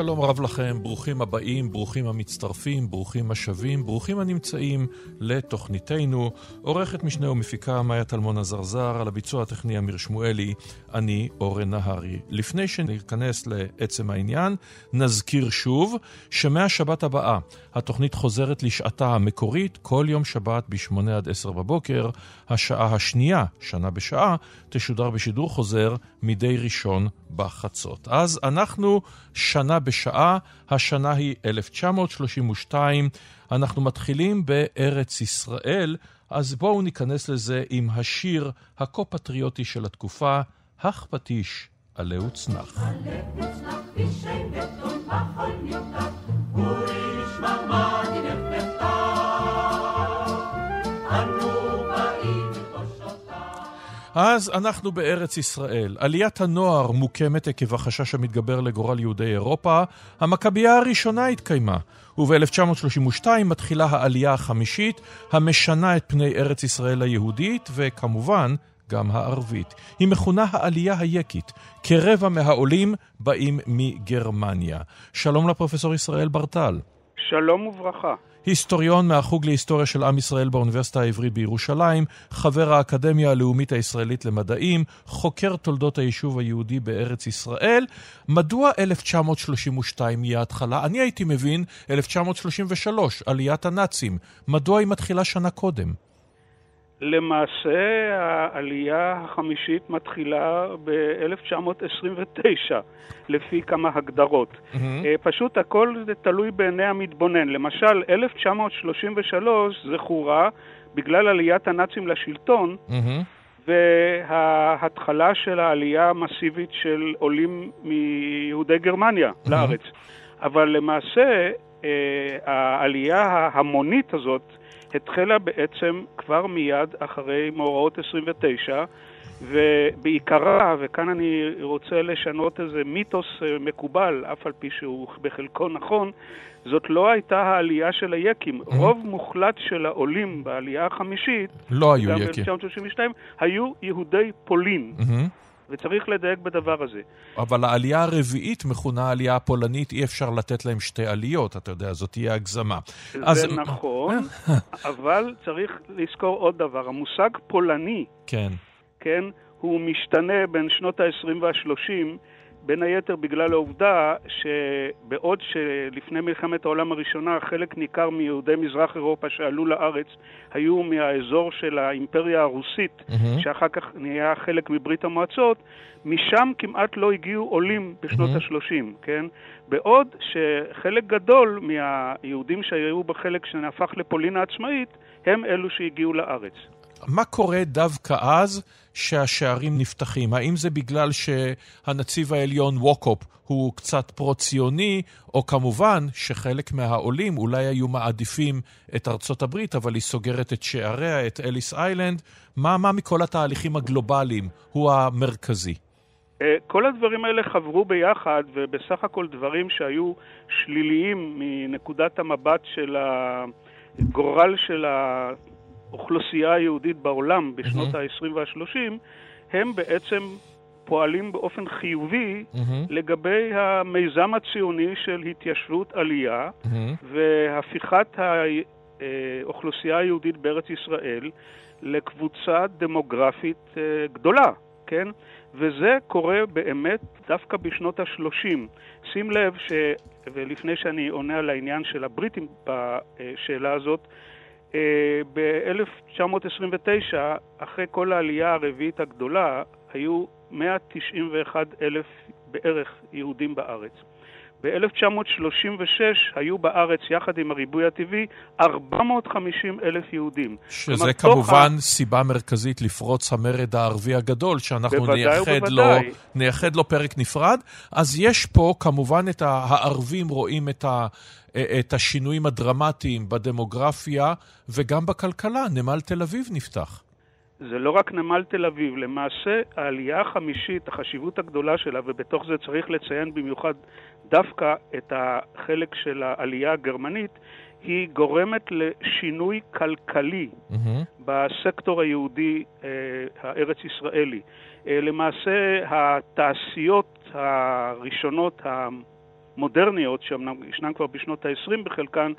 שלום רב לכם, ברוכים הבאים, ברוכים המצטרפים, ברוכים השבים, ברוכים הנמצאים לתוכניתנו. עורכת משנה ומפיקה מאיה טלמון עזרזר, על הביצוע הטכני אמיר שמואלי, אני אורן נהרי. לפני שניכנס לעצם העניין, נזכיר שוב שמהשבת הבאה התוכנית חוזרת לשעתה המקורית, כל יום שבת ב-8 עד 10 בבוקר. השעה השנייה, שנה בשעה, תשודר בשידור חוזר מדי ראשון בחצות. אז אנחנו שנה בשעה, השנה היא 1932, אנחנו מתחילים בארץ ישראל, אז בואו ניכנס לזה עם השיר הכה-פטריוטי של התקופה, "הך פטיש עלה וצנח". עלה וצנח אז אנחנו בארץ ישראל. עליית הנוער מוקמת עקב החשש המתגבר לגורל יהודי אירופה. המכבייה הראשונה התקיימה, וב-1932 מתחילה העלייה החמישית, המשנה את פני ארץ ישראל היהודית, וכמובן, גם הערבית. היא מכונה העלייה היקית. כרבע מהעולים באים מגרמניה. שלום לפרופסור ישראל ברטל. שלום וברכה. היסטוריון מהחוג להיסטוריה של עם ישראל באוניברסיטה העברית בירושלים, חבר האקדמיה הלאומית הישראלית למדעים, חוקר תולדות היישוב היהודי בארץ ישראל. מדוע 1932 היא ההתחלה? אני הייתי מבין 1933, עליית הנאצים. מדוע היא מתחילה שנה קודם? למעשה העלייה החמישית מתחילה ב-1929, לפי כמה הגדרות. Mm-hmm. פשוט הכל תלוי בעיני המתבונן. למשל, 1933 זכורה בגלל עליית הנאצים לשלטון, mm-hmm. וההתחלה של העלייה המסיבית של עולים מיהודי גרמניה mm-hmm. לארץ. אבל למעשה, העלייה ההמונית הזאת התחילה בעצם כבר מיד אחרי מאורעות 29, ובעיקרה, וכאן אני רוצה לשנות איזה מיתוס אה, מקובל, אף על פי שהוא בחלקו נכון, זאת לא הייתה העלייה של היקים. Mm-hmm. רוב מוחלט של העולים בעלייה החמישית, לא היו יקים. גם ב-1932, היו יהודי פולין. Mm-hmm. וצריך לדייק בדבר הזה. אבל העלייה הרביעית מכונה העלייה הפולנית, אי אפשר לתת להם שתי עליות, אתה יודע, זאת תהיה הגזמה. זה אז... נכון, אבל צריך לזכור עוד דבר, המושג פולני, כן, כן, הוא משתנה בין שנות ה-20 וה-30, בין היתר בגלל העובדה שבעוד שלפני מלחמת העולם הראשונה חלק ניכר מיהודי מזרח אירופה שעלו לארץ היו מהאזור של האימפריה הרוסית, mm-hmm. שאחר כך נהיה חלק מברית המועצות, משם כמעט לא הגיעו עולים בשנות mm-hmm. ה-30, כן? בעוד שחלק גדול מהיהודים שהיו בחלק שנהפך לפולין העצמאית, הם אלו שהגיעו לארץ. מה קורה דווקא אז שהשערים נפתחים? האם זה בגלל שהנציב העליון ווקופ הוא קצת פרו-ציוני, או כמובן שחלק מהעולים אולי היו מעדיפים את ארצות הברית, אבל היא סוגרת את שעריה, את אליס איילנד? מה, מה מכל התהליכים הגלובליים הוא המרכזי? אה, כל הדברים האלה חברו ביחד, ובסך הכל דברים שהיו שליליים מנקודת המבט של הגורל של האוכלוסייה היהודית בעולם בשנות mm-hmm. ה-20 וה-30, הם בעצם פועלים באופן חיובי mm-hmm. לגבי המיזם הציוני של התיישבות עלייה mm-hmm. והפיכת האוכלוסייה היהודית בארץ ישראל לקבוצה דמוגרפית אה, גדולה, כן? וזה קורה באמת דווקא בשנות ה-30. שים לב ש... ולפני שאני עונה על העניין של הבריטים בשאלה הזאת, אה, ב-1929, אחרי כל העלייה הרביעית הגדולה, היו 191 אלף בערך יהודים בארץ. ב-1936 היו בארץ, יחד עם הריבוי הטבעי, 450 אלף יהודים. שזה כמובן ה... סיבה מרכזית לפרוץ המרד הערבי הגדול, שאנחנו נייחד לו, נייחד לו פרק נפרד. אז יש פה כמובן את הערבים רואים את ה... את השינויים הדרמטיים בדמוגרפיה וגם בכלכלה. נמל תל אביב נפתח. זה לא רק נמל תל אביב, למעשה העלייה החמישית, החשיבות הגדולה שלה, ובתוך זה צריך לציין במיוחד דווקא את החלק של העלייה הגרמנית, היא גורמת לשינוי כלכלי mm-hmm. בסקטור היהודי אה, הארץ-ישראלי. אה, למעשה התעשיות הראשונות המודרניות, שישנן כבר בשנות ה-20 בחלקן,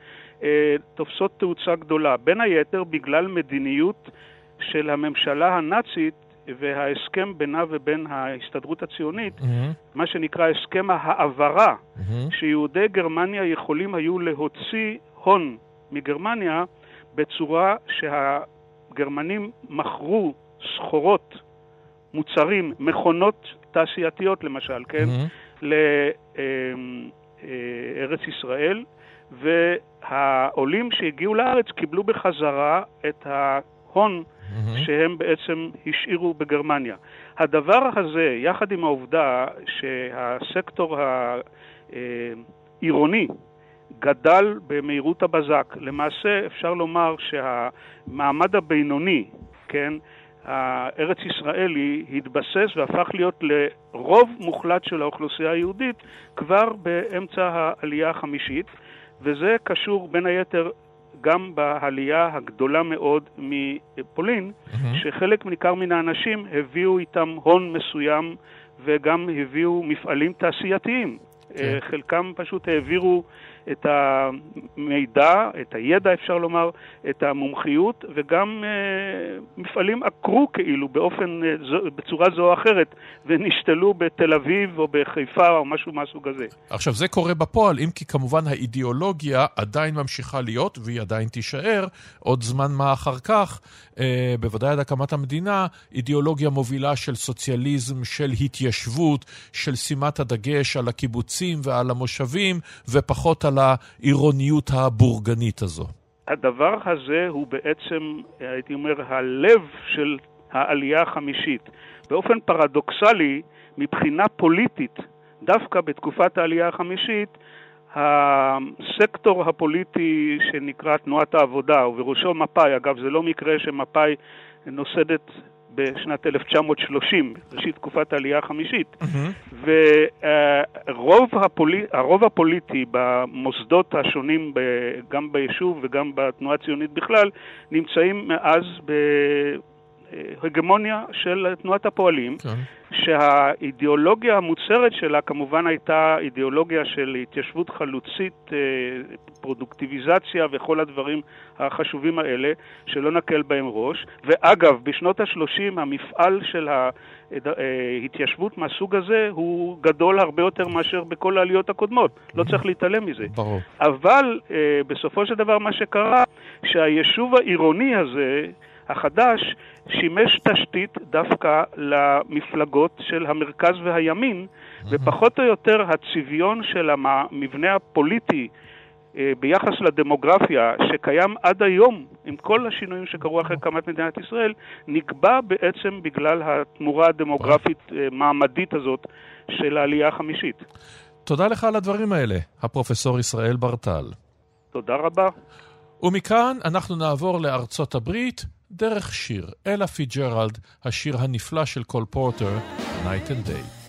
אה, תופסות תאוצה גדולה. בין היתר בגלל מדיניות של הממשלה הנאצית וההסכם בינה ובין ההסתדרות הציונית, mm-hmm. מה שנקרא הסכם ההעברה, mm-hmm. שיהודי גרמניה יכולים היו להוציא הון מגרמניה בצורה שהגרמנים מכרו סחורות, מוצרים, מכונות תעשייתיות למשל, כן, mm-hmm. לארץ ישראל, והעולים שהגיעו לארץ קיבלו בחזרה את ההון mm-hmm. שהם בעצם השאירו בגרמניה. הדבר הזה, יחד עם העובדה שהסקטור העירוני גדל במהירות הבזק, למעשה אפשר לומר שהמעמד הבינוני, כן, הארץ ישראלי התבסס והפך להיות לרוב מוחלט של האוכלוסייה היהודית כבר באמצע העלייה החמישית, וזה קשור בין היתר גם בעלייה הגדולה מאוד מפולין, mm-hmm. שחלק ניכר מן האנשים הביאו איתם הון מסוים וגם הביאו מפעלים תעשייתיים. כן. חלקם פשוט העבירו את המידע, את הידע אפשר לומר, את המומחיות, וגם אה, מפעלים עקרו כאילו באופן, אה, בצורה זו או אחרת, ונשתלו בתל אביב או בחיפה או משהו מהסוג הזה. עכשיו, זה קורה בפועל, אם כי כמובן האידיאולוגיה עדיין ממשיכה להיות, והיא עדיין תישאר עוד זמן מה אחר כך, אה, בוודאי עד הקמת המדינה, אידיאולוגיה מובילה של סוציאליזם, של התיישבות, של שימת הדגש על הקיבוצים ועל המושבים, ופחות על העירוניות הבורגנית הזו? הדבר הזה הוא בעצם, הייתי אומר, הלב של העלייה החמישית. באופן פרדוקסלי, מבחינה פוליטית, דווקא בתקופת העלייה החמישית, הסקטור הפוליטי שנקרא תנועת העבודה, ובראשו מפא"י, אגב זה לא מקרה שמפא"י נוסדת בשנת 1930, ראשית תקופת העלייה החמישית, mm-hmm. והרוב הפולי, הפוליטי במוסדות השונים, גם ביישוב וגם בתנועה הציונית בכלל, נמצאים מאז בהגמוניה של תנועת הפועלים. כן. שהאידיאולוגיה המוצהרת שלה כמובן הייתה אידיאולוגיה של התיישבות חלוצית, אה, פרודוקטיביזציה וכל הדברים החשובים האלה, שלא נקל בהם ראש. ואגב, בשנות ה-30 המפעל של ההתיישבות מהסוג הזה הוא גדול הרבה יותר מאשר בכל העליות הקודמות. לא צריך להתעלם מזה. ברור. אבל אה, בסופו של דבר מה שקרה, שהיישוב העירוני הזה, החדש שימש תשתית דווקא למפלגות של המרכז והימין, ופחות או יותר הצביון של המבנה הפוליטי אה, ביחס לדמוגרפיה שקיים עד היום, עם כל השינויים שקרו אחרי הקמת מדינת ישראל, נקבע בעצם בגלל התמורה הדמוגרפית-מעמדית אה, הזאת של העלייה החמישית. תודה לך על הדברים האלה, הפרופסור ישראל ברטל. תודה רבה. ומכאן אנחנו נעבור לארצות הברית. דרך שיר, אלה פיג'רלד, השיר הנפלא של קול פורטר, Night and Day.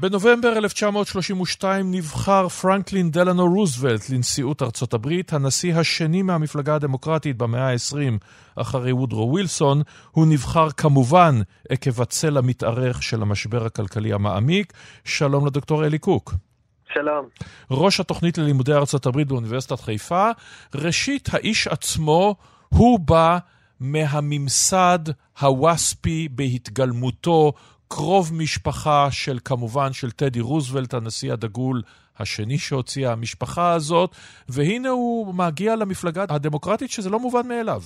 בנובמבר 1932 נבחר פרנקלין דלנו רוזוולט לנשיאות ארצות הברית, הנשיא השני מהמפלגה הדמוקרטית במאה ה-20 אחרי וודרו ווילסון. הוא נבחר כמובן עקב הצל המתארך של המשבר הכלכלי המעמיק. שלום לדוקטור אלי קוק. שלום. ראש התוכנית ללימודי ארצות הברית באוניברסיטת חיפה. ראשית, האיש עצמו הוא בא מהממסד הווספי בהתגלמותו, קרוב משפחה של כמובן של טדי רוזוולט, הנשיא הדגול השני שהוציאה המשפחה הזאת, והנה הוא מגיע למפלגה הדמוקרטית, שזה לא מובן מאליו.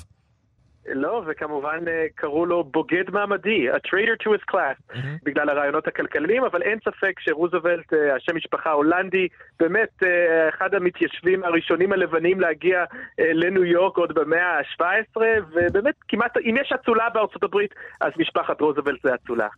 לא, וכמובן אה, קראו לו בוגד מעמדי, a traitor to his class, mm-hmm. בגלל הרעיונות הכלכליים, אבל אין ספק שרוזוולט, אה, השם משפחה הולנדי, באמת אה, אחד המתיישבים הראשונים הלבנים להגיע לניו יורק עוד במאה ה-17, ובאמת כמעט, אם יש אצולה בארצות הברית, אז משפחת רוזוולט זה אצולה.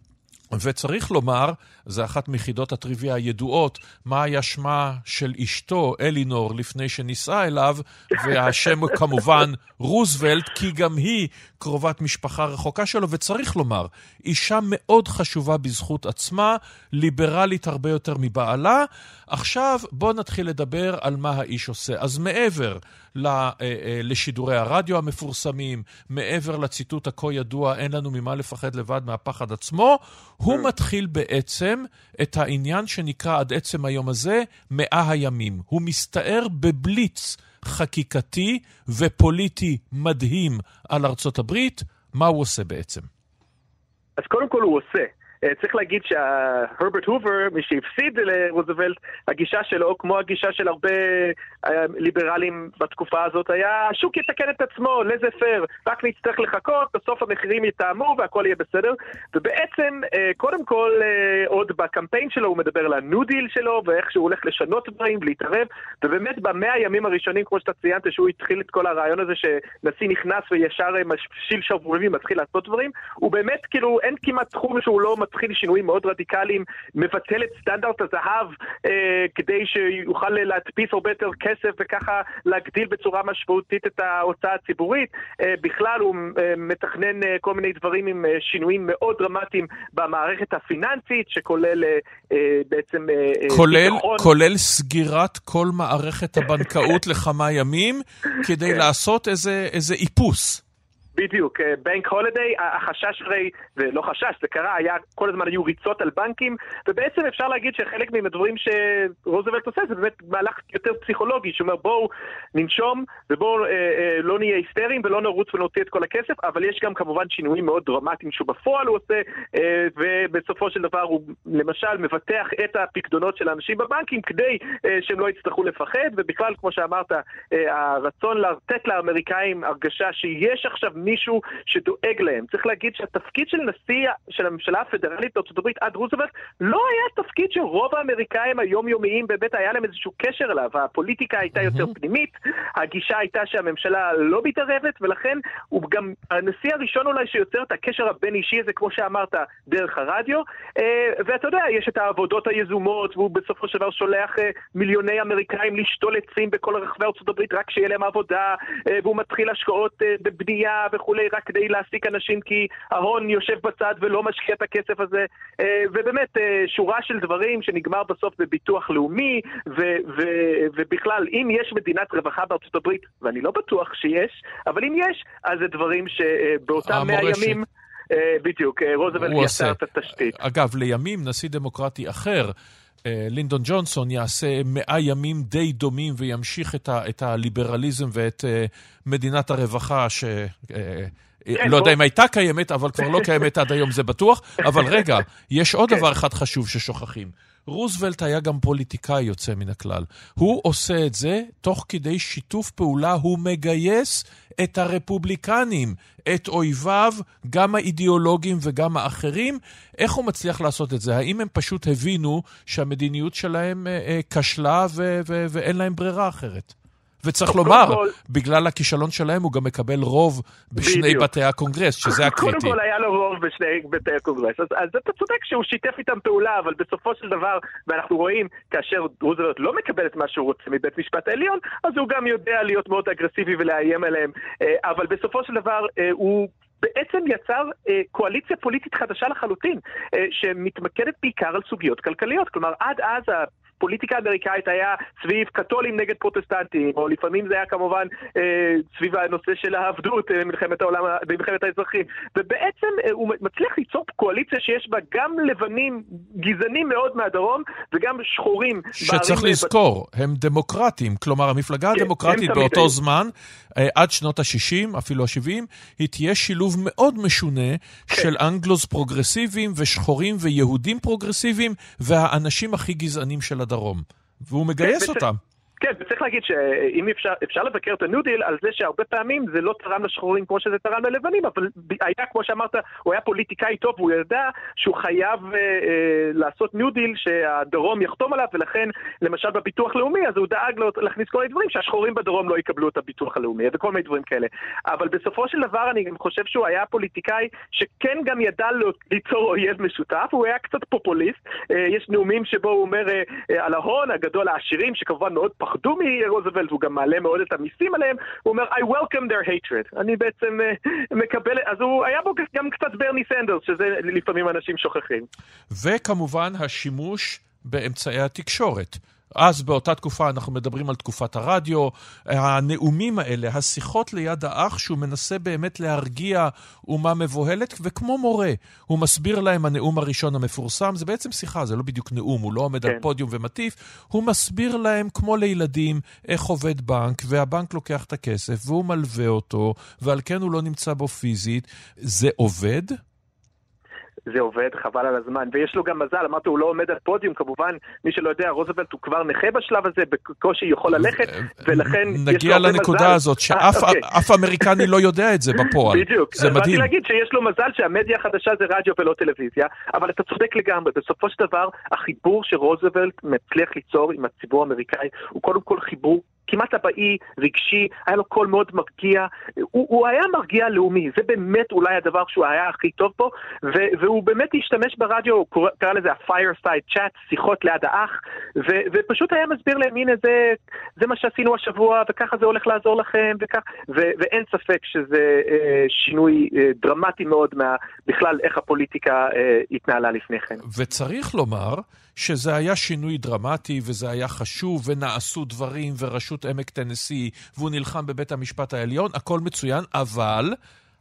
וצריך לומר, זה אחת מיחידות הטריוויה הידועות, מה היה שמה של אשתו, אלינור, לפני שנישאה אליו, והשם כמובן רוזוולט, כי גם היא קרובת משפחה רחוקה שלו, וצריך לומר, אישה מאוד חשובה בזכות עצמה, ליברלית הרבה יותר מבעלה. עכשיו בואו נתחיל לדבר על מה האיש עושה. אז מעבר אה, אה, לשידורי הרדיו המפורסמים, מעבר לציטוט הכה ידוע, אין לנו ממה לפחד לבד מהפחד עצמו, הוא. מתחיל בעצם את העניין שנקרא עד עצם היום הזה מאה הימים. הוא מסתער בבליץ חקיקתי ופוליטי מדהים על ארצות הברית. מה הוא עושה בעצם? אז קודם כל הוא עושה. אה, צריך להגיד שהרברט הובר, מי שהפסיד לרוזוולט, הגישה שלו, כמו הגישה של הרבה אה, ליברלים בתקופה הזאת, היה השוק יתקן את עצמו, laissez-faire, רק נצטרך לחכות, בסוף המחירים יתאמו והכל יהיה בסדר. ובעצם, אה, קודם כל, עוד בקמפיין שלו הוא מדבר על ה New Deal שלו, ואיך שהוא הולך לשנות דברים ולהתערב, ובאמת במאה הימים הראשונים, כמו שאתה ציינת, שהוא התחיל את כל הרעיון הזה שנשיא נכנס וישר מפשיל שרוולים, מתחיל לעשות דברים, הוא באמת, כאילו, אין כמעט תחום שהוא לא מתחיל שינויים מאוד רדיקליים, מבטל את סטנדרט הזהב אה, כדי שיוכל להדפיס הרבה יותר כסף וככה להגדיל בצורה משמעותית את ההוצאה הציבורית. אה, בכלל הוא אה, מתכנן אה, כל מיני דברים עם אה, שינויים מאוד דרמטיים במערכת הפיננסית, שכולל אה, אה, בעצם... אה, כולל, ביטחון. כולל סגירת כל מערכת הבנקאות לכמה ימים, כדי כן. לעשות איזה, איזה איפוס. בדיוק, בנק אה, הולידיי, החשש הרי, ולא חשש, זה קרה, היה, כל הזמן היו ריצות על בנקים, ובעצם אפשר להגיד שחלק מהדברים שרוזוולט עושה זה באמת מהלך יותר פסיכולוגי, שאומר בואו ננשום ובואו אה, אה, לא נהיה היסטריים ולא נרוץ ונוציא את כל הכסף, אבל יש גם כמובן שינויים מאוד דרמטיים שהוא בפועל הוא עושה, אה, ובסופו של דבר הוא למשל מבטח את הפקדונות של האנשים בבנקים כדי אה, שהם לא יצטרכו לפחד, ובכלל, כמו שאמרת, אה, הרצון לתת לאמריקאים הרגשה שיש עכשיו מישהו שדואג להם. צריך להגיד שהתפקיד של נשיא של הממשלה הפדרלית בארצות הברית עד רוזוולט לא היה תפקיד שרוב האמריקאים היומיומיים באמת היה להם איזשהו קשר אליו. הפוליטיקה הייתה יותר פנימית, הגישה הייתה שהממשלה לא מתערבת, ולכן הוא גם הנשיא הראשון אולי שיוצר את הקשר הבין-אישי הזה, כמו שאמרת, דרך הרדיו. אה, ואתה יודע, יש את העבודות היזומות, והוא בסופו של דבר שולח אה, מיליוני אמריקאים לשתול עצים בכל רחבי ארצות הברית רק שיהיה להם עבודה, אה, והוא מתחיל השקעות בבנייה וכולי, רק כדי להעסיק אנשים כי ההון יושב בצד ולא משקיע את הכסף הזה. אה, ובאמת, אה, שורה של דברים שנגמר בסוף בביטוח לאומי, ו- ו- ובכלל, אם יש מדינת רווחה בארצות הברית, ואני לא בטוח שיש, אבל אם יש, אז זה דברים שבאותם מאה ימים... אה, בדיוק, רוזוולט יצר את התשתית. אגב, לימים נשיא דמוקרטי אחר, לינדון ג'ונסון יעשה מאה ימים די דומים וימשיך את, ה, את הליברליזם ואת uh, מדינת הרווחה, ש... Uh, כן, לא יודע אם הייתה קיימת, אבל כבר לא קיימת עד היום, זה בטוח. אבל רגע, יש עוד כן. דבר אחד חשוב ששוכחים. רוזוולט היה גם פוליטיקאי יוצא מן הכלל. הוא עושה את זה תוך כדי שיתוף פעולה, הוא מגייס את הרפובליקנים, את אויביו, גם האידיאולוגים וגם האחרים. איך הוא מצליח לעשות את זה? האם הם פשוט הבינו שהמדיניות שלהם אה, אה, כשלה ואין להם ברירה אחרת? וצריך לומר, כל... בגלל הכישלון שלהם הוא גם מקבל רוב בשני בדיוק. בתי הקונגרס, שזה הקריטי. קודם כל היה לו רוב בשני בתי הקונגרס, אז, אז אתה צודק שהוא שיתף איתם פעולה, אבל בסופו של דבר, ואנחנו רואים, כאשר רוזוולט לא מקבל את מה שהוא רוצה מבית משפט העליון, אז הוא גם יודע להיות מאוד אגרסיבי ולאיים עליהם, אה, אבל בסופו של דבר אה, הוא... בעצם יצר אה, קואליציה פוליטית חדשה לחלוטין, אה, שמתמקדת בעיקר על סוגיות כלכליות. כלומר, עד אז הפוליטיקה האמריקאית היה סביב קתולים נגד פרוטסטנטים, או לפעמים זה היה כמובן אה, סביב הנושא של העבדות במלחמת אה, העולם, במלחמת האזרחים. ובעצם אה, הוא מצליח ליצור קואליציה שיש בה גם לבנים גזענים מאוד מהדרום, וגם שחורים. שצריך לזכור, הם דמוקרטים. כלומר, המפלגה כן, הדמוקרטית באותו הם. זמן, אה, עד שנות ה-60, אפילו ה-70, היא תהיה שילוב מאוד משונה כן. של אנגלוס פרוגרסיביים ושחורים ויהודים פרוגרסיביים, והאנשים הכי גזענים של הדרום. והוא מגייס אותם. כן, וצריך להגיד שאם אפשר, אפשר לבקר את ה New Deal על זה שהרבה פעמים זה לא תרם לשחורים כמו שזה תרם ללבנים, אבל היה, כמו שאמרת, הוא היה פוליטיקאי טוב, והוא ידע שהוא חייב אה, אה, לעשות New Deal שהדרום יחתום עליו, ולכן, למשל בביטוח לאומי, אז הוא דאג להכניס כל מיני דברים שהשחורים בדרום לא יקבלו את הביטוח הלאומי, וכל מיני דברים כאלה. אבל בסופו של דבר אני גם חושב שהוא היה פוליטיקאי שכן גם ידע ליצור אויב משותף, הוא היה קצת פופוליסט. אה, יש נאומים שבו הוא אומר אה, אה, על ההון הגדול העשירים, שכמובן מאוד פחדו מרוזוולט, הוא גם מעלה מאוד את המיסים עליהם, הוא אומר, I welcome their hatred. אני בעצם uh, מקבל, אז הוא היה בו גם קצת ברני סנדרס, שזה לפעמים אנשים שוכחים. וכמובן השימוש באמצעי התקשורת. אז באותה תקופה אנחנו מדברים על תקופת הרדיו, הנאומים האלה, השיחות ליד האח שהוא מנסה באמת להרגיע אומה מבוהלת, וכמו מורה, הוא מסביר להם הנאום הראשון המפורסם, זה בעצם שיחה, זה לא בדיוק נאום, הוא לא עומד כן. על פודיום ומטיף, הוא מסביר להם כמו לילדים איך עובד בנק, והבנק לוקח את הכסף והוא מלווה אותו, ועל כן הוא לא נמצא בו פיזית. זה עובד? זה עובד, חבל על הזמן. ויש לו גם מזל, אמרתי, הוא לא עומד על פודיום, כמובן, מי שלא יודע, רוזוולט הוא כבר נכה בשלב הזה, בקושי יכול ללכת, ולכן יש לו נגיע לנקודה הזאת, שאף אה, אוקיי. אמריקני לא יודע את זה בפועל. בדיוק. זה מדהים. באתי להגיד שיש לו מזל שהמדיה החדשה זה רדיו ולא טלוויזיה, אבל אתה צודק לגמרי, בסופו של דבר, החיבור שרוזוולט מצליח ליצור עם הציבור האמריקאי, הוא קודם כל חיבור כמעט אבאי, רגשי, היה לו קול מאוד מרגיע, הוא, הוא היה מרגיע לאומי, זה באמת אולי הדבר שהוא היה הכי טוב פה, ו- והוא באמת השתמש ברדיו, הוא קרא, קרא לזה ה-fireside chat, שיחות ליד האח, ו- ופשוט היה מסביר להם, הנה זה, זה מה שעשינו השבוע, וככה זה הולך לעזור לכם, וכך, ו- ואין ספק שזה אה, שינוי אה, דרמטי מאוד מה, בכלל איך הפוליטיקה אה, התנהלה לפני כן. וצריך לומר, שזה היה שינוי דרמטי וזה היה חשוב, ונעשו דברים, ורשות עמק טנסי, והוא נלחם בבית המשפט העליון, הכל מצוין, אבל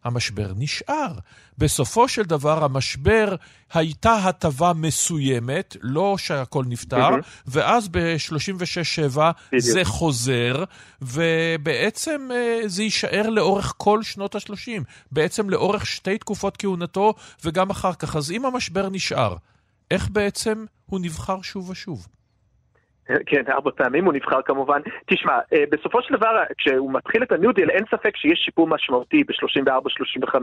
המשבר נשאר. בסופו של דבר, המשבר הייתה הטבה מסוימת, לא שהכל נפתר, mm-hmm. ואז ב-36-7 זה חוזר, ובעצם אה, זה יישאר לאורך כל שנות ה-30. בעצם לאורך שתי תקופות כהונתו, וגם אחר כך. אז אם המשבר נשאר, איך בעצם הוא נבחר שוב ושוב. כן, ארבע פעמים הוא נבחר כמובן. תשמע, אה, בסופו של דבר, כשהוא מתחיל את הניו דיל, אין ספק שיש שיפור משמעותי ב-34-35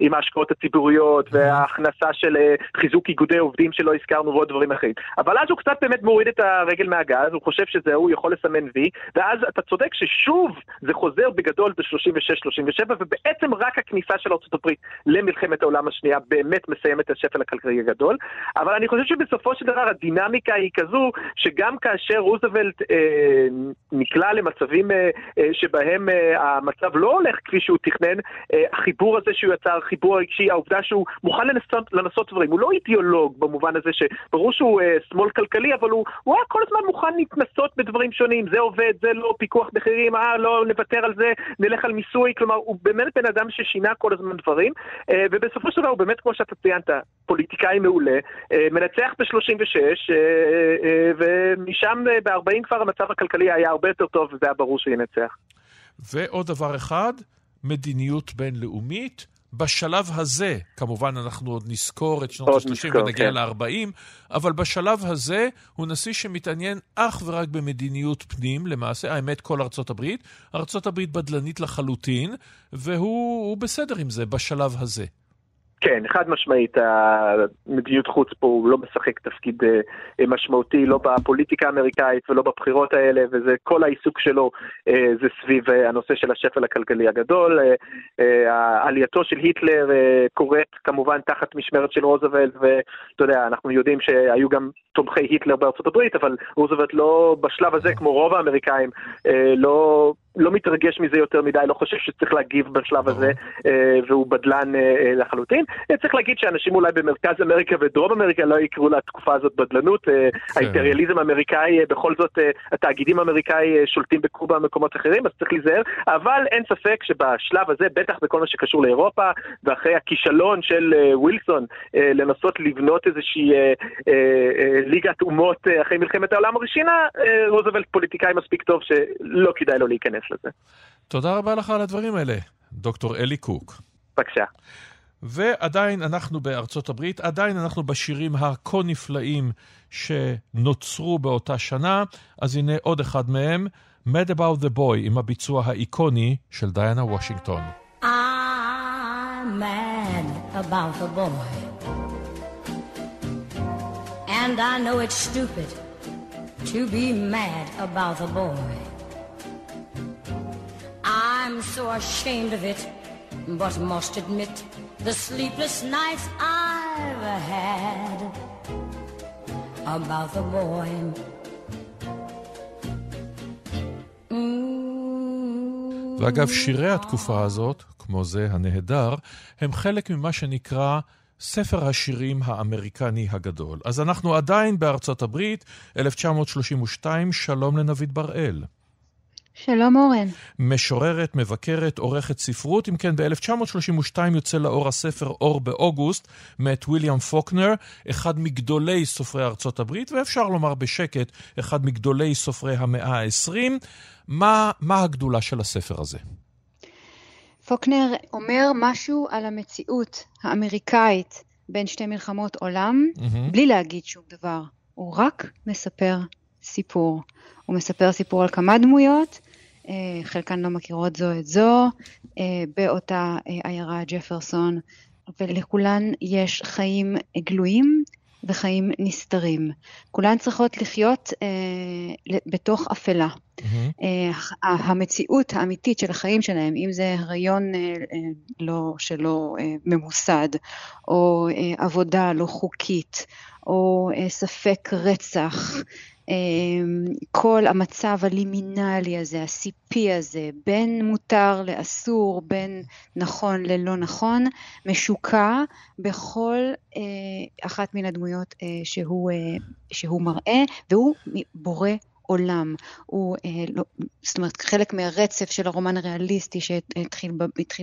עם ההשקעות הציבוריות וההכנסה של אה, חיזוק איגודי עובדים שלא הזכרנו ועוד דברים אחרים. אבל אז הוא קצת באמת מוריד את הרגל מהגז, הוא חושב שזהו, הוא יכול לסמן וי, ואז אתה צודק ששוב זה חוזר בגדול ב-36-37, ובעצם רק הכניסה של ארה"ב למלחמת העולם השנייה באמת מסיימת את השפל הכלכלי הגדול. אבל אני חושב שבסופו של דבר הדינמיקה היא כזו, שגם כאשר... כאשר רוזוולט אה, נקלע למצבים אה, אה, שבהם אה, המצב לא הולך כפי שהוא תכנן, אה, החיבור הזה שהוא יצר, החיבור הרגשי, העובדה שהוא מוכן לנסות, לנסות דברים, הוא לא אידיאולוג במובן הזה שברור שהוא אה, שמאל כלכלי, אבל הוא, הוא היה כל הזמן מוכן להתנסות בדברים שונים, זה עובד, זה לא, פיקוח מחירים, אה, לא נוותר על זה, נלך על מיסוי, כלומר, הוא באמת בן אדם ששינה כל הזמן דברים, אה, ובסופו של דבר הוא באמת, כמו שאתה ציינת, פוליטיקאי מעולה, אה, מנצח ב-36, אה, אה, ומשם גם אה, ב-40 כבר המצב הכלכלי היה הרבה יותר טוב, וזה היה ברור שינצח. ועוד דבר אחד, מדיניות בינלאומית. בשלב הזה, כמובן אנחנו עוד נזכור את שנות ה-30 ונגיע כן. ל-40, אבל בשלב הזה הוא נשיא שמתעניין אך ורק במדיניות פנים, למעשה, האמת, כל ארצות הברית. ארצות הברית בדלנית לחלוטין, והוא בסדר עם זה בשלב הזה. כן, חד משמעית, המדיניות חוץ פה הוא לא משחק תפקיד אה, משמעותי, לא בפוליטיקה האמריקאית ולא בבחירות האלה, וזה כל העיסוק שלו אה, זה סביב אה, הנושא של השפל הכלכלי הגדול. עלייתו של היטלר קורית כמובן תחת משמרת של רוזוולט, ואתה יודע, אנחנו יודעים שהיו גם תומכי היטלר בארצות הברית, אבל רוזוולט לא בשלב הזה, כמו רוב האמריקאים, לא... לא מתרגש מזה יותר מדי, לא חושב שצריך להגיב בשלב הזה, והוא בדלן לחלוטין. צריך להגיד שאנשים אולי במרכז אמריקה ודרום אמריקה לא יקראו לתקופה הזאת בדלנות. אה, כן. האימפריאליזם האמריקאי, אה, בכל זאת אה, התאגידים האמריקאי שולטים בקובה ובמקומות אחרים, אז צריך להיזהר. אבל אין ספק שבשלב הזה, בטח בכל מה שקשור לאירופה, ואחרי הכישלון של ווילסון לנסות לבנות איזושהי ליגת אומות אחרי מלחמת העולם הראשונה, רוזוולט פוליטיקאי מספיק טוב שלא כדאי לו להיכנס לזה. תודה רבה לך על הדברים האלה, דוקטור אלי קוק. בבקשה. ועדיין אנחנו בארצות הברית, עדיין אנחנו בשירים הכה נפלאים שנוצרו באותה שנה, אז הנה עוד אחד מהם, Mad About the Boy, עם הביצוע האיקוני של דיינה וושינגטון. I'm mad about the boy And I know it's stupid to be mad about the boy I'm so ashamed of it but must admit the sleepless nights I've had about the boy. ואגב, שירי התקופה הזאת, כמו זה הנהדר, הם חלק ממה שנקרא ספר השירים האמריקני הגדול. אז אנחנו עדיין בארצות הברית, 1932, שלום לנביד בראל. שלום אורן. משוררת, מבקרת, עורכת ספרות. אם כן, ב-1932 יוצא לאור הספר אור באוגוסט, מאת ויליאם פוקנר, אחד מגדולי סופרי ארצות הברית, ואפשר לומר בשקט, אחד מגדולי סופרי המאה ה-20. מה, מה הגדולה של הספר הזה? פוקנר אומר משהו על המציאות האמריקאית בין שתי מלחמות עולם, mm-hmm. בלי להגיד שום דבר. הוא רק מספר סיפור. הוא מספר סיפור על כמה דמויות, חלקן לא מכירות זו את זו, אה, באותה אה, עיירה ג'פרסון, ולכולן יש חיים גלויים וחיים נסתרים. כולן צריכות לחיות אה, בתוך אפלה. Mm-hmm. אה, המציאות האמיתית של החיים שלהם, אם זה הריון אה, אה, לא, שלא אה, ממוסד, או אה, עבודה לא חוקית, או אה, ספק רצח, כל המצב הלימינלי הזה, הסיפי הזה, בין מותר לאסור, בין נכון ללא נכון, משוקע בכל אה, אחת מן הדמויות אה, שהוא, אה, שהוא מראה, והוא בורא עולם. הוא, אה, לא, זאת אומרת, חלק מהרצף של הרומן הריאליסטי שהתחיל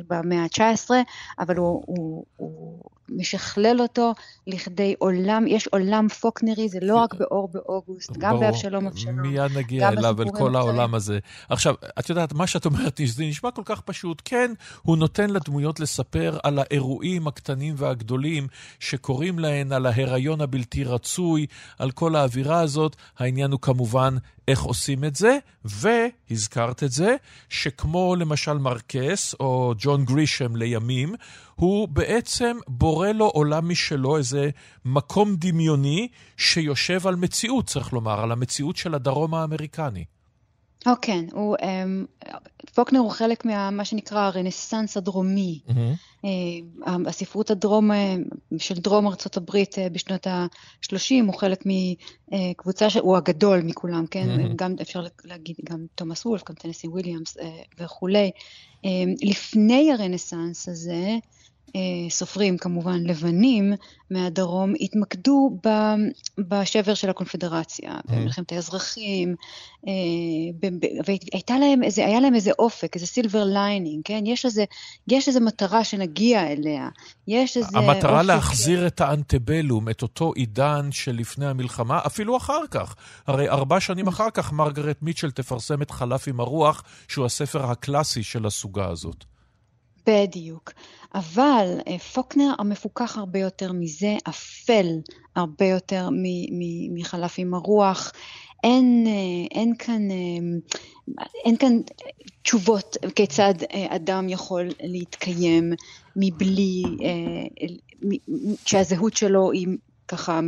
במאה ה-19, אבל הוא, הוא, הוא משכלל אותו לכדי עולם, יש עולם פוקנרי, זה לא רק באור באוגוסט, גם באבשלום אבשלום. מיד נגיע אליו, אל כל העולם הזה. עכשיו, את יודעת, מה שאת אומרת, זה נשמע כל כך פשוט. כן, הוא נותן לדמויות לספר על האירועים הקטנים והגדולים שקורים להן, על ההיריון הבלתי רצוי, על כל האווירה הזאת. העניין הוא כמובן איך עושים את זה, והזכרת את זה, שכמו למשל מרקס או ג'ון גרישם לימים, הוא בעצם בורא לו עולם משלו, איזה מקום דמיוני שיושב על מציאות, צריך לומר, על המציאות של הדרום האמריקני. או oh, כן, הוא, um, פוקנר הוא חלק מה שנקרא הרנסאנס הדרומי. Mm-hmm. הספרות הדרום, uh, של דרום ארצות הברית uh, בשנות ה-30 הוא חלק מקבוצה, uh, הוא הגדול מכולם, כן? Mm-hmm. גם אפשר להגיד, גם תומאס וולף, גם טנסי וויליאמס וכולי. לפני הרנסאנס הזה, אה, סופרים כמובן לבנים מהדרום התמקדו בשבר של הקונפדרציה. במלחמת האזרחים, אה, והייתה להם איזה, היה להם איזה אופק, איזה silver lining, כן? יש איזה, יש איזה מטרה שנגיע אליה, יש איזה המטרה אופק... להחזיר את ה antebellum, את אותו עידן שלפני המלחמה, אפילו אחר כך. הרי ארבע שנים אחר כך מרגרט מיטשל תפרסם את חלף עם הרוח, שהוא הספר הקלאסי של הסוגה הזאת. בדיוק. אבל אה, פוקנר המפוקח הרבה יותר מזה, אפל הרבה יותר מחלף עם הרוח. אין, אה, אין, כאן, אה, אין כאן תשובות כיצד אדם יכול להתקיים מבלי, שהזהות שלו היא ככה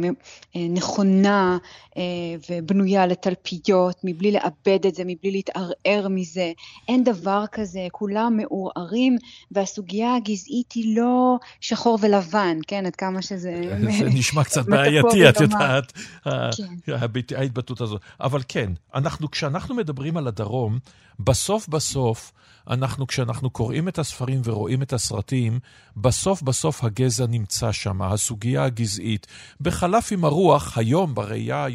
אה, נכונה אה, ובנויה לתלפיות, מבלי לאבד את זה, מבלי להתערער מזה. אין דבר כזה, כולם מעורערים, והסוגיה הגזעית היא לא שחור ולבן, כן? עד כמה שזה... זה נשמע קצת בעייתי, את יודעת, כן. ההתבטאות הזאת. אבל כן, אנחנו, כשאנחנו מדברים על הדרום, בסוף בסוף, אנחנו, כשאנחנו קוראים את הספרים ורואים את הסרטים, בסוף בסוף הגזע נמצא שם, הסוגיה הגזעית. בחלף עם הרוח, היום, בראייה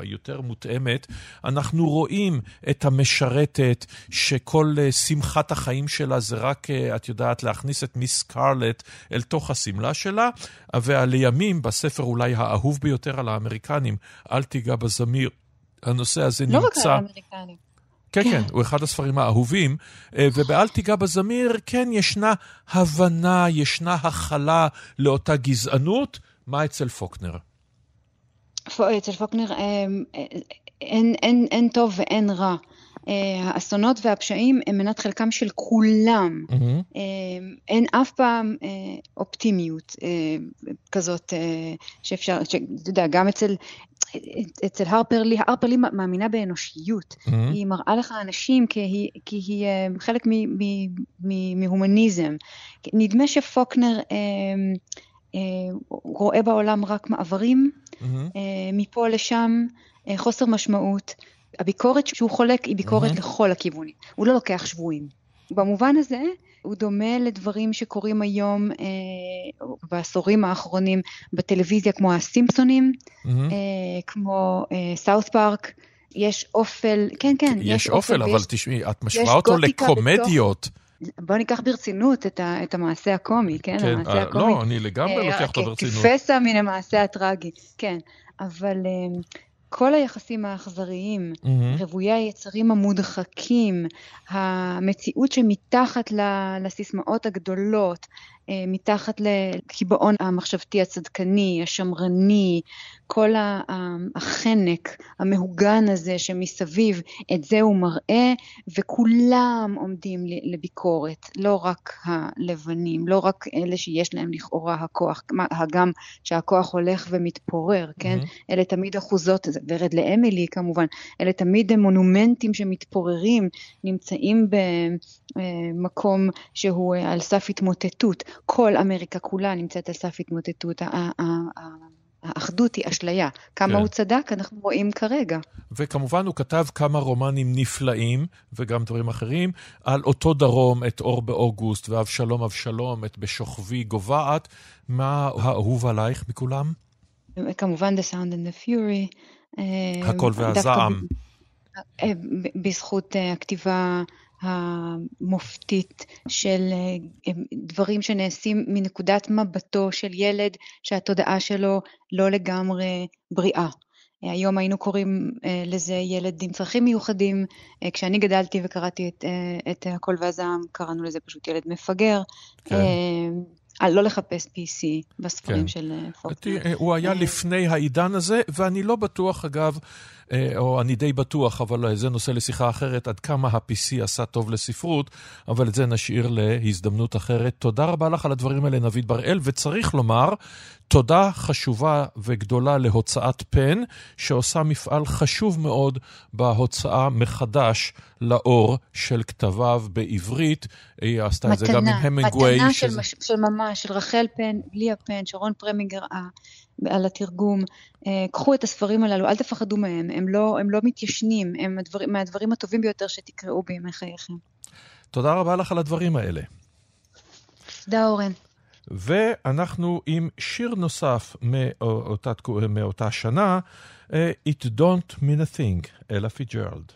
היותר מותאמת, אנחנו רואים את המשרתת, שכל אה, שמחת החיים שלה זה רק, אה, את יודעת, להכניס את מיס קרלט אל תוך השמלה שלה, ולימים, בספר אולי האהוב ביותר על האמריקנים, אל תיגע בזמיר, הנושא הזה לא נמצא... לא רק על האמריקנים. כן, כן, הוא אחד הספרים האהובים, אה, וב"אל תיגע בזמיר", כן, ישנה הבנה, ישנה הכלה לאותה גזענות. מה אצל פוקנר? אצל פוקנר אין, אין, אין טוב ואין רע. האסונות והפשעים הם מנת חלקם של כולם. Mm-hmm. אין אף פעם אופטימיות כזאת שאפשר, אתה יודע, גם אצל, אצל הרפר לי, הרפר לי מאמינה באנושיות. Mm-hmm. היא מראה לך אנשים כי היא, כי היא חלק מהומניזם. נדמה שפוקנר uh, uh, רואה בעולם רק מעברים, mm-hmm. uh, מפה לשם, uh, חוסר משמעות. הביקורת שהוא חולק היא ביקורת mm-hmm. לכל הכיוונים. הוא לא לוקח שבויים. במובן הזה, הוא דומה לדברים שקורים היום אה, בעשורים האחרונים בטלוויזיה, כמו הסימפסונים, mm-hmm. אה, כמו סאות' אה, פארק. יש אופל, כן, כן. יש, יש אופל, אבל ויש, תשמעי, את משווה אותו לקומדיות. בתוך... בוא ניקח ברצינות את, ה, את המעשה הקומי, כן? כן, המעשה אה, הקומי. לא, אני לגמרי אה, לוקח אותו ברצינות. כפסע מן המעשה הטרגי, כן. אבל אה, כל היחסים האכזריים, mm-hmm. רוויי היצרים המודחקים, המציאות שמתחת לסיסמאות הגדולות, מתחת לקיבעון המחשבתי הצדקני, השמרני, כל החנק המהוגן הזה שמסביב, את זה הוא מראה, וכולם עומדים לביקורת, לא רק הלבנים, לא רק אלה שיש להם לכאורה הכוח, הגם שהכוח הולך ומתפורר, כן? Mm-hmm. אלה תמיד אחוזות, ורד לאמילי כמובן, אלה תמיד מונומנטים שמתפוררים, נמצאים במקום שהוא על סף התמוטטות. כל אמריקה כולה נמצאת על סף התמוטטות. האחדות היא אשליה. כמה כן. הוא צדק, אנחנו רואים כרגע. וכמובן הוא כתב כמה רומנים נפלאים, וגם דברים אחרים, על אותו דרום, את אור באוגוסט, ואבשלום אבשלום, את בשוכבי גוועת. מה האהוב עלייך מכולם? כמובן The Sound and the Fury. אה, הקול והזעם. אה, בזכות אה, הכתיבה המופתית של אה, דברים שנעשים מנקודת מבטו של ילד שהתודעה שלו לא לגמרי בריאה. היום היינו קוראים אה, לזה ילד עם צרכים מיוחדים. אה, כשאני גדלתי וקראתי את, את הקול והזעם, קראנו לזה פשוט ילד מפגר. כן. לא לחפש PC בספרים כן. של פוקנר. הוא היה לפני העידן הזה, ואני לא בטוח, אגב, אה, או אני די בטוח, אבל זה נושא לשיחה אחרת, עד כמה ה-PC עשה טוב לספרות, אבל את זה נשאיר להזדמנות אחרת. תודה רבה לך על הדברים האלה, נביד בראל, וצריך לומר, תודה חשובה וגדולה להוצאת פן, שעושה מפעל חשוב מאוד בהוצאה מחדש לאור של כתביו בעברית. היא עשתה מתנה, את זה גם עם המנגווי. מתנה שזה... של, של ממש, של רחל פן, ליה פן, שרון פרמינגר על התרגום. אה, קחו את הספרים הללו, אל תפחדו מהם, הם לא, הם לא מתיישנים, הם הדבר, מהדברים הטובים ביותר שתקראו בימי חייכם. תודה רבה לך על הדברים האלה. תודה, אורן. ואנחנו עם שיר נוסף מאותה, מאותה שנה, uh, It Don't Mean a Thing, אלה פיצג'רלד.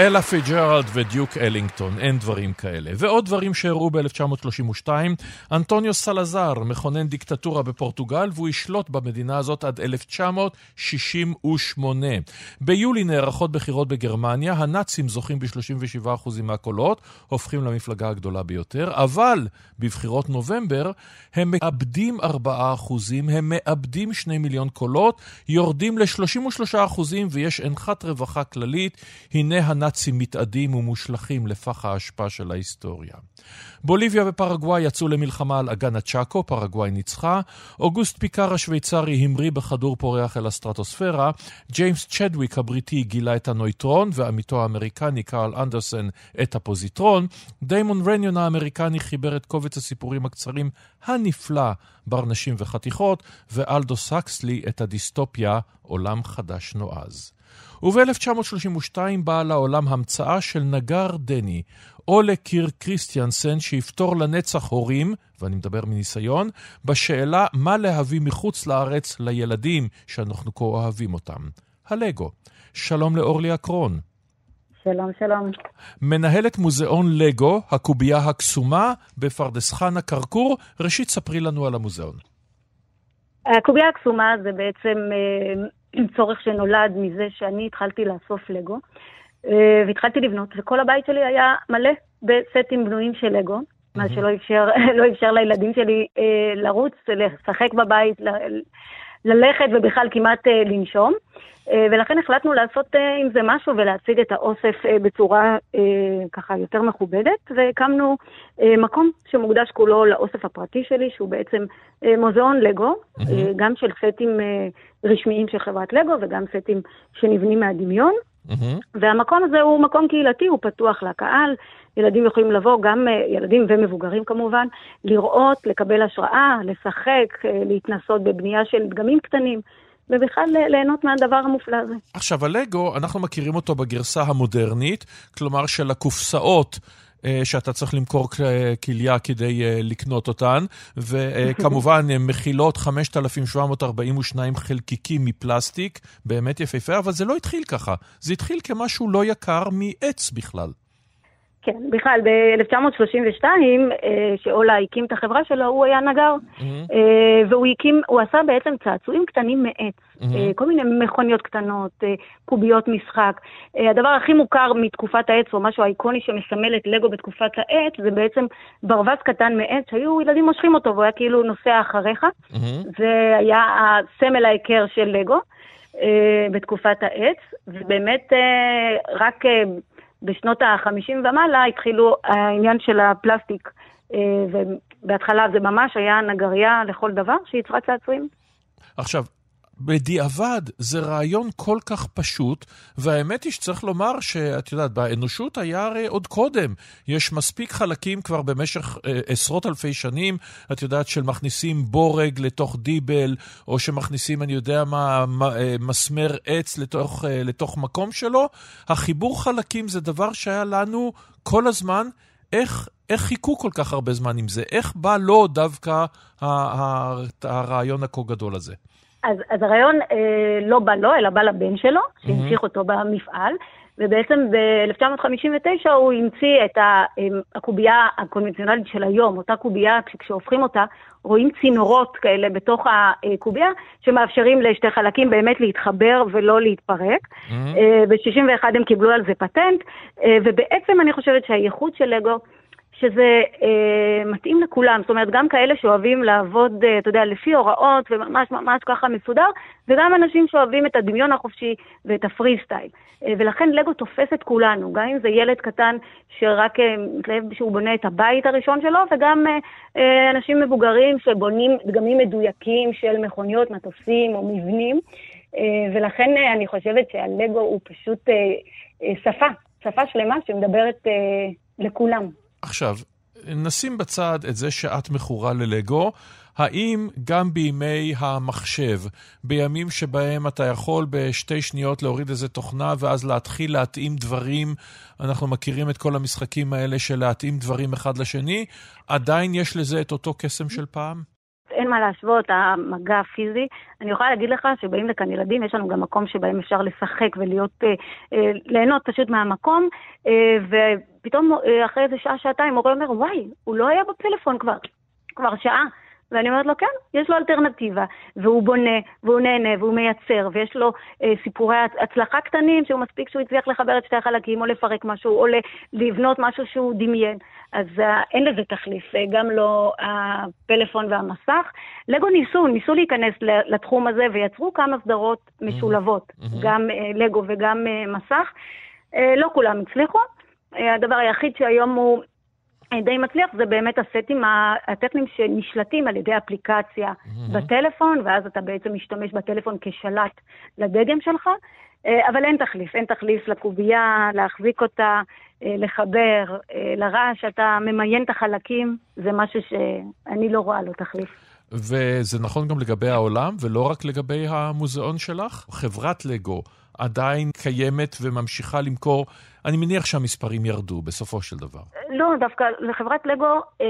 אלה פיצג'רלד ודיוק אלינגטון, אין דברים כאלה. ועוד דברים שאירעו ב-1932, אנטוניו סלזר מכונן דיקטטורה בפורטוגל והוא ישלוט במדינה הזאת עד 1968. ביולי נערכות בחירות בגרמניה, הנאצים זוכים ב-37% מהקולות, הופכים למפלגה הגדולה ביותר, אבל בבחירות נובמבר הם מאבדים 4%, הם מאבדים 2 מיליון קולות, יורדים ל-33% ויש אנחת רווחה כללית. הנה הנאצים מתאדים ומושלכים לפח האשפה של ההיסטוריה. בוליביה ופרגוואי יצאו למלחמה על אגן הצ'אקו, פרגוואי ניצחה. אוגוסט פיקאר השוויצרי המריא בכדור פורח אל הסטרטוספירה. ג'יימס צ'דוויק הבריטי גילה את הנויטרון, ועמיתו האמריקני קארל אנדרסן את הפוזיטרון. דיימון רניון האמריקני חיבר את קובץ הסיפורים הקצרים הנפלא ברנשים וחתיכות, ואלדו סקסלי את הדיסטופיה עולם חדש נועז. וב-1932 באה לעולם המצאה של נגר דני, אולה קירק קריסטיאנסן, שיפתור לנצח הורים, ואני מדבר מניסיון, בשאלה מה להביא מחוץ לארץ לילדים שאנחנו כה אוהבים אותם. הלגו. שלום לאורלי אקרון. שלום, שלום. מנהלת מוזיאון לגו, הקובייה הקסומה, בפרדס חנה כרכור. ראשית, ספרי לנו על המוזיאון. הקובייה הקסומה זה בעצם אה, צורך שנולד מזה שאני התחלתי לאסוף לגו, אה, והתחלתי לבנות, וכל הבית שלי היה מלא בסטים בנויים של לגו, מה שלא אפשר, לא אפשר לילדים שלי אה, לרוץ, לשחק בבית, ללכת ובכלל כמעט אה, לנשום. אה, ולכן החלטנו לעשות אה, עם זה משהו ולהציג את האוסף אה, בצורה ככה יותר מכובדת, והקמנו מקום שמוקדש כולו לאוסף הפרטי שלי, שהוא בעצם מוזיאון לגו, mm-hmm. גם של סטים רשמיים של חברת לגו וגם סטים שנבנים מהדמיון. Mm-hmm. והמקום הזה הוא מקום קהילתי, הוא פתוח לקהל, ילדים יכולים לבוא, גם ילדים ומבוגרים כמובן, לראות, לקבל השראה, לשחק, להתנסות בבנייה של דגמים קטנים. ובכלל ליהנות מהדבר המופלא הזה. עכשיו, הלגו, אנחנו מכירים אותו בגרסה המודרנית, כלומר של הקופסאות. אה, שאתה צריך למכור כליה כדי אה, לקנות אותן, וכמובן הן מכילות 5,742 חלקיקים מפלסטיק, באמת יפהפה, אבל זה לא התחיל ככה, זה התחיל כמשהו לא יקר מעץ בכלל. כן, בכלל, ב-1932, אה, שאולה הקים את החברה שלו, הוא היה נגר. Mm-hmm. והוא הקים, הוא עשה בעצם צעצועים קטנים מעץ. Mm-hmm. כל מיני מכוניות קטנות, קוביות משחק. הדבר הכי מוכר מתקופת העץ, או משהו האיקוני שמסמל את לגו בתקופת העץ, זה בעצם ברווז קטן מעץ, שהיו ילדים מושכים אותו, והוא היה כאילו נוסע אחריך. Mm-hmm. זה היה הסמל ההיכר של לגו. בתקופת העץ, ובאמת רק בשנות ה-50 ומעלה התחילו העניין של הפלסטיק, אה, ובהתחלה זה ממש היה נגרייה לכל דבר שיצרה צעצועים. עכשיו, בדיעבד זה רעיון כל כך פשוט, והאמת היא שצריך לומר שאת יודעת, באנושות היה הרי עוד קודם. יש מספיק חלקים כבר במשך אה, עשרות אלפי שנים, את יודעת, של מכניסים בורג לתוך דיבל, או שמכניסים, אני יודע מה, אה, מסמר עץ לתוך, אה, לתוך מקום שלו. החיבור חלקים זה דבר שהיה לנו כל הזמן. איך, איך חיכו כל כך הרבה זמן עם זה? איך בא לו דווקא הרעיון הכה גדול הזה? אז, אז הרעיון אה, לא בא לו, אלא בא לבן שלו, שהמשיך אותו במפעל, ובעצם ב-1959 הוא המציא את הקובייה הקונבנציונלית של היום, אותה קובייה, כשהופכים אותה, רואים צינורות כאלה בתוך הקובייה, שמאפשרים לשתי חלקים באמת להתחבר ולא להתפרק. Mm-hmm. ב-61 הם קיבלו על זה פטנט, אה, ובעצם אני חושבת שהייחוד של לגו, שזה אה, מתאים לכולם, זאת אומרת, גם כאלה שאוהבים לעבוד, אה, אתה יודע, לפי הוראות וממש ממש ככה מסודר, וגם אנשים שאוהבים את הדמיון החופשי ואת הפרי סטייל. אה, ולכן לגו תופס את כולנו, גם אם זה ילד קטן שרק אה, מתלהב שהוא בונה את הבית הראשון שלו, וגם אה, אה, אנשים מבוגרים שבונים דגמים מדויקים של מכוניות, מטוסים או מבנים. אה, ולכן אה, אני חושבת שהלגו הוא פשוט אה, אה, שפה, שפה שלמה שמדברת אה, לכולם. עכשיו, נשים בצד את זה שאת מכורה ללגו. האם גם בימי המחשב, בימים שבהם אתה יכול בשתי שניות להוריד איזה תוכנה ואז להתחיל להתאים דברים, אנחנו מכירים את כל המשחקים האלה של להתאים דברים אחד לשני, עדיין יש לזה את אותו קסם של פעם? אין מה להשוות, המגע הפיזי. אני יכולה להגיד לך שבאים לכאן ילדים, יש לנו גם מקום שבהם אפשר לשחק ולהיות, אה, אה, ליהנות פשוט מהמקום, אה, אה, אחרי איזה שעה, שעתיים, מורה אומר, וואי, הוא לא היה בפלאפון כבר, כבר שעה. ואני אומרת לו, כן, יש לו אלטרנטיבה, והוא בונה, והוא נהנה, והוא מייצר, ויש לו אה, סיפורי הצלחה קטנים, שהוא מספיק שהוא הצליח לחבר את שתי החלקים, או לפרק משהו, או לבנות משהו שהוא דמיין. אז אה, אין לזה תחליף, אה, גם לא הפלאפון והמסך. לגו ניסו, ניסו להיכנס לתחום הזה, ויצרו כמה סדרות משולבות, mm-hmm. גם אה, לגו וגם אה, מסך. אה, לא כולם הצליחו. אה, הדבר היחיד שהיום הוא די מצליח זה באמת הסטים הטכניים שנשלטים על ידי אפליקציה mm-hmm. בטלפון, ואז אתה בעצם משתמש בטלפון כשלט לדגם שלך, אה, אבל אין תחליף, אין תחליף לקובייה, להחזיק אותה, אה, לחבר, אה, לרעש, אתה ממיין את החלקים, זה משהו שאני לא רואה לו תחליף. וזה נכון גם לגבי העולם, ולא רק לגבי המוזיאון שלך? חברת לגו עדיין קיימת וממשיכה למכור אני מניח שהמספרים ירדו בסופו של דבר. לא, דווקא לחברת לגו, אה,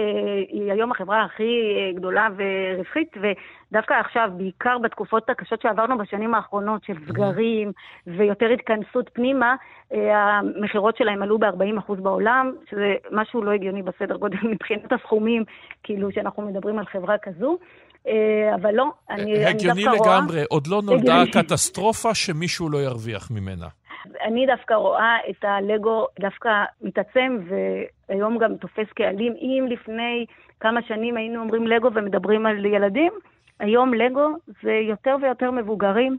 היא היום החברה הכי אה, גדולה ורווחית, ודווקא עכשיו, בעיקר בתקופות הקשות שעברנו בשנים האחרונות, של סגרים ויותר התכנסות פנימה, אה, המכירות שלהם עלו ב-40% בעולם, שזה משהו לא הגיוני בסדר גודל מבחינת הסכומים, כאילו, שאנחנו מדברים על חברה כזו. אבל לא, אני, אני דווקא רואה... הגיוני לגמרי, עוד לא נולדה הקטסטרופה שמישהו לא ירוויח ממנה. אני דווקא רואה את הלגו דווקא מתעצם, והיום גם תופס קהלים. אם לפני כמה שנים היינו אומרים לגו ומדברים על ילדים, היום לגו זה יותר ויותר מבוגרים,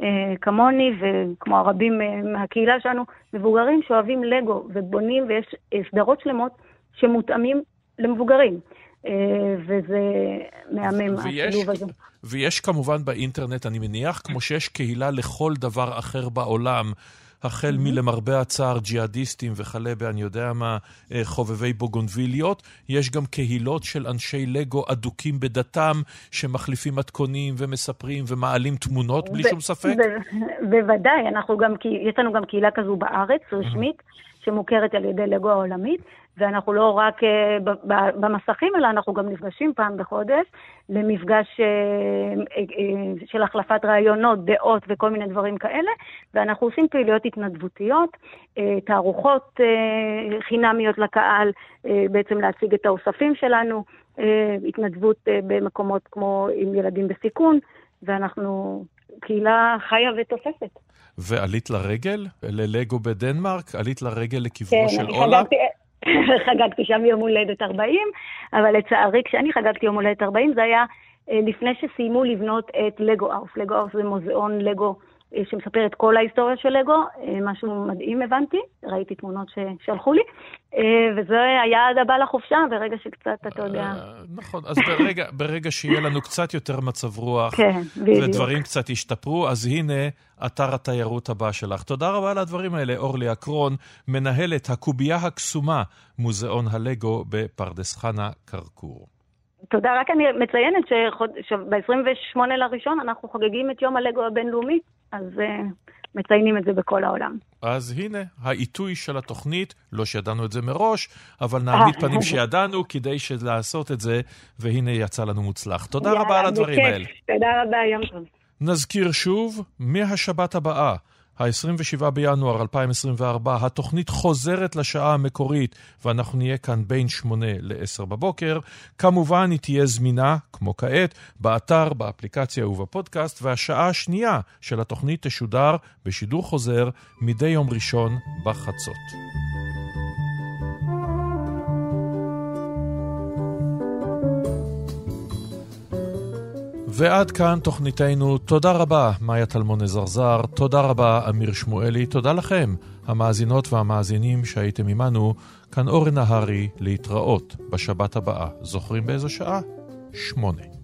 אה, כמוני וכמו הרבים אה, מהקהילה שלנו, מבוגרים שאוהבים לגו ובונים, ויש סדרות שלמות שמותאמים למבוגרים. אה, וזה מהמם, השילוב הזה. ויש כמובן באינטרנט, אני מניח, כמו שיש קהילה לכל דבר אחר בעולם, החל מלמרבה הצער ג'יהאדיסטים וכלה באני יודע מה, אה, חובבי בוגונביליות. יש גם קהילות של אנשי לגו אדוקים בדתם, שמחליפים מתכונים ומספרים ומעלים תמונות, בלי שום ספק. בוודאי, אנחנו גם, יש לנו גם קהילה כזו בארץ, רשמית. שמוכרת על ידי לגו העולמית, ואנחנו לא רק uh, במסכים, אלא אנחנו גם נפגשים פעם בחודש למפגש uh, uh, של החלפת רעיונות, דעות וכל מיני דברים כאלה, ואנחנו עושים פעילויות התנדבותיות, uh, תערוכות uh, חינמיות לקהל, uh, בעצם להציג את האוספים שלנו, uh, התנדבות uh, במקומות כמו עם ילדים בסיכון, ואנחנו קהילה חיה ותוספת. ועלית לרגל ללגו בדנמרק? עלית לרגל לקברו כן, של אולה? חגגתי, חגגתי שם יום הולדת 40, אבל לצערי כשאני חגגתי יום הולדת 40 זה היה אה, לפני שסיימו לבנות את לגו אאוס. לגו אאוס זה מוזיאון לגו שמספר את כל ההיסטוריה של לגו, אה, משהו מדהים הבנתי, ראיתי תמונות ששלחו לי, וזה היעד הבא לחופשה, ברגע שקצת, אתה יודע... נכון, אז ברגע, ברגע שיהיה לנו קצת יותר מצב רוח, כן, ודברים קצת ישתפרו, אז הנה אתר התיירות הבא שלך. תודה רבה על הדברים האלה, אורלי אקרון, מנהלת הקובייה הקסומה, מוזיאון הלגו בפרדס חנה כרכור. תודה, רק אני מציינת שב-28 לראשון אנחנו חוגגים את יום הלגו הבינלאומי, אז uh, מציינים את זה בכל העולם. אז הנה, העיתוי של התוכנית, לא שידענו את זה מראש, אבל נעמיד פנים שידענו כדי לעשות את זה, והנה יצא לנו מוצלח. תודה יאללה, רבה על הדברים האלה. תודה רבה, יום טוב. נזכיר שוב, מהשבת הבאה, ה-27 בינואר 2024, התוכנית חוזרת לשעה המקורית, ואנחנו נהיה כאן בין 8 ל-10 בבוקר. כמובן, היא תהיה זמינה, כמו כעת, באתר, באפליקציה ובפודקאסט, והשעה השנייה של התוכנית תשודר בשידור חוזר מדי יום ראשון בחצות. ועד כאן תוכניתנו. תודה רבה, מאיה טלמון זרזר. תודה רבה, אמיר שמואלי. תודה לכם, המאזינות והמאזינים שהייתם עמנו. כאן אורן נהרי, להתראות בשבת הבאה. זוכרים באיזו שעה? שמונה.